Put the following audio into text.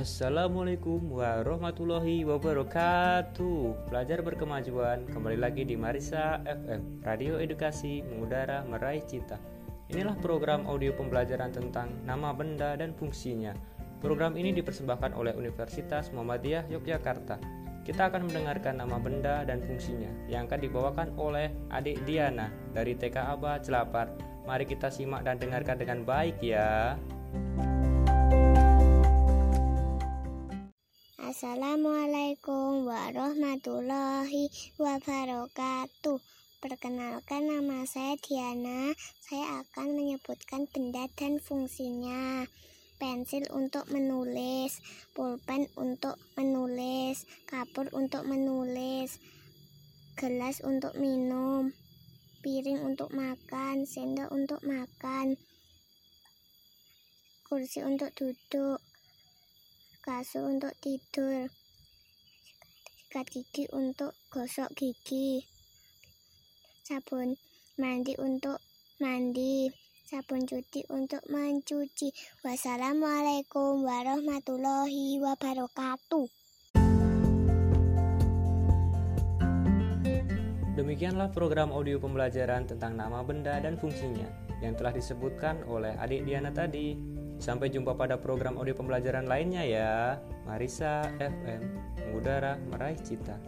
Assalamualaikum warahmatullahi wabarakatuh Pelajar berkemajuan kembali lagi di Marisa FM Radio Edukasi Mengudara Meraih Cita Inilah program audio pembelajaran tentang nama benda dan fungsinya Program ini dipersembahkan oleh Universitas Muhammadiyah Yogyakarta kita akan mendengarkan nama benda dan fungsinya yang akan dibawakan oleh adik Diana dari TK Aba Celapar. Mari kita simak dan dengarkan dengan baik ya. Assalamualaikum warahmatullahi wabarakatuh. Perkenalkan nama saya Diana. Saya akan menyebutkan benda dan fungsinya. Pensil untuk menulis, pulpen untuk menulis, kapur untuk menulis, gelas untuk minum, piring untuk makan, sendok untuk makan, kursi untuk duduk, kasur untuk tidur, sikat gigi untuk gosok gigi, sabun mandi untuk mandi, sabun cuci untuk mencuci. Wassalamualaikum warahmatullahi wabarakatuh. Demikianlah program audio pembelajaran tentang nama benda dan fungsinya yang telah disebutkan oleh adik Diana tadi. Sampai jumpa pada program audio pembelajaran lainnya ya. Marisa FM, mengudara meraih cita.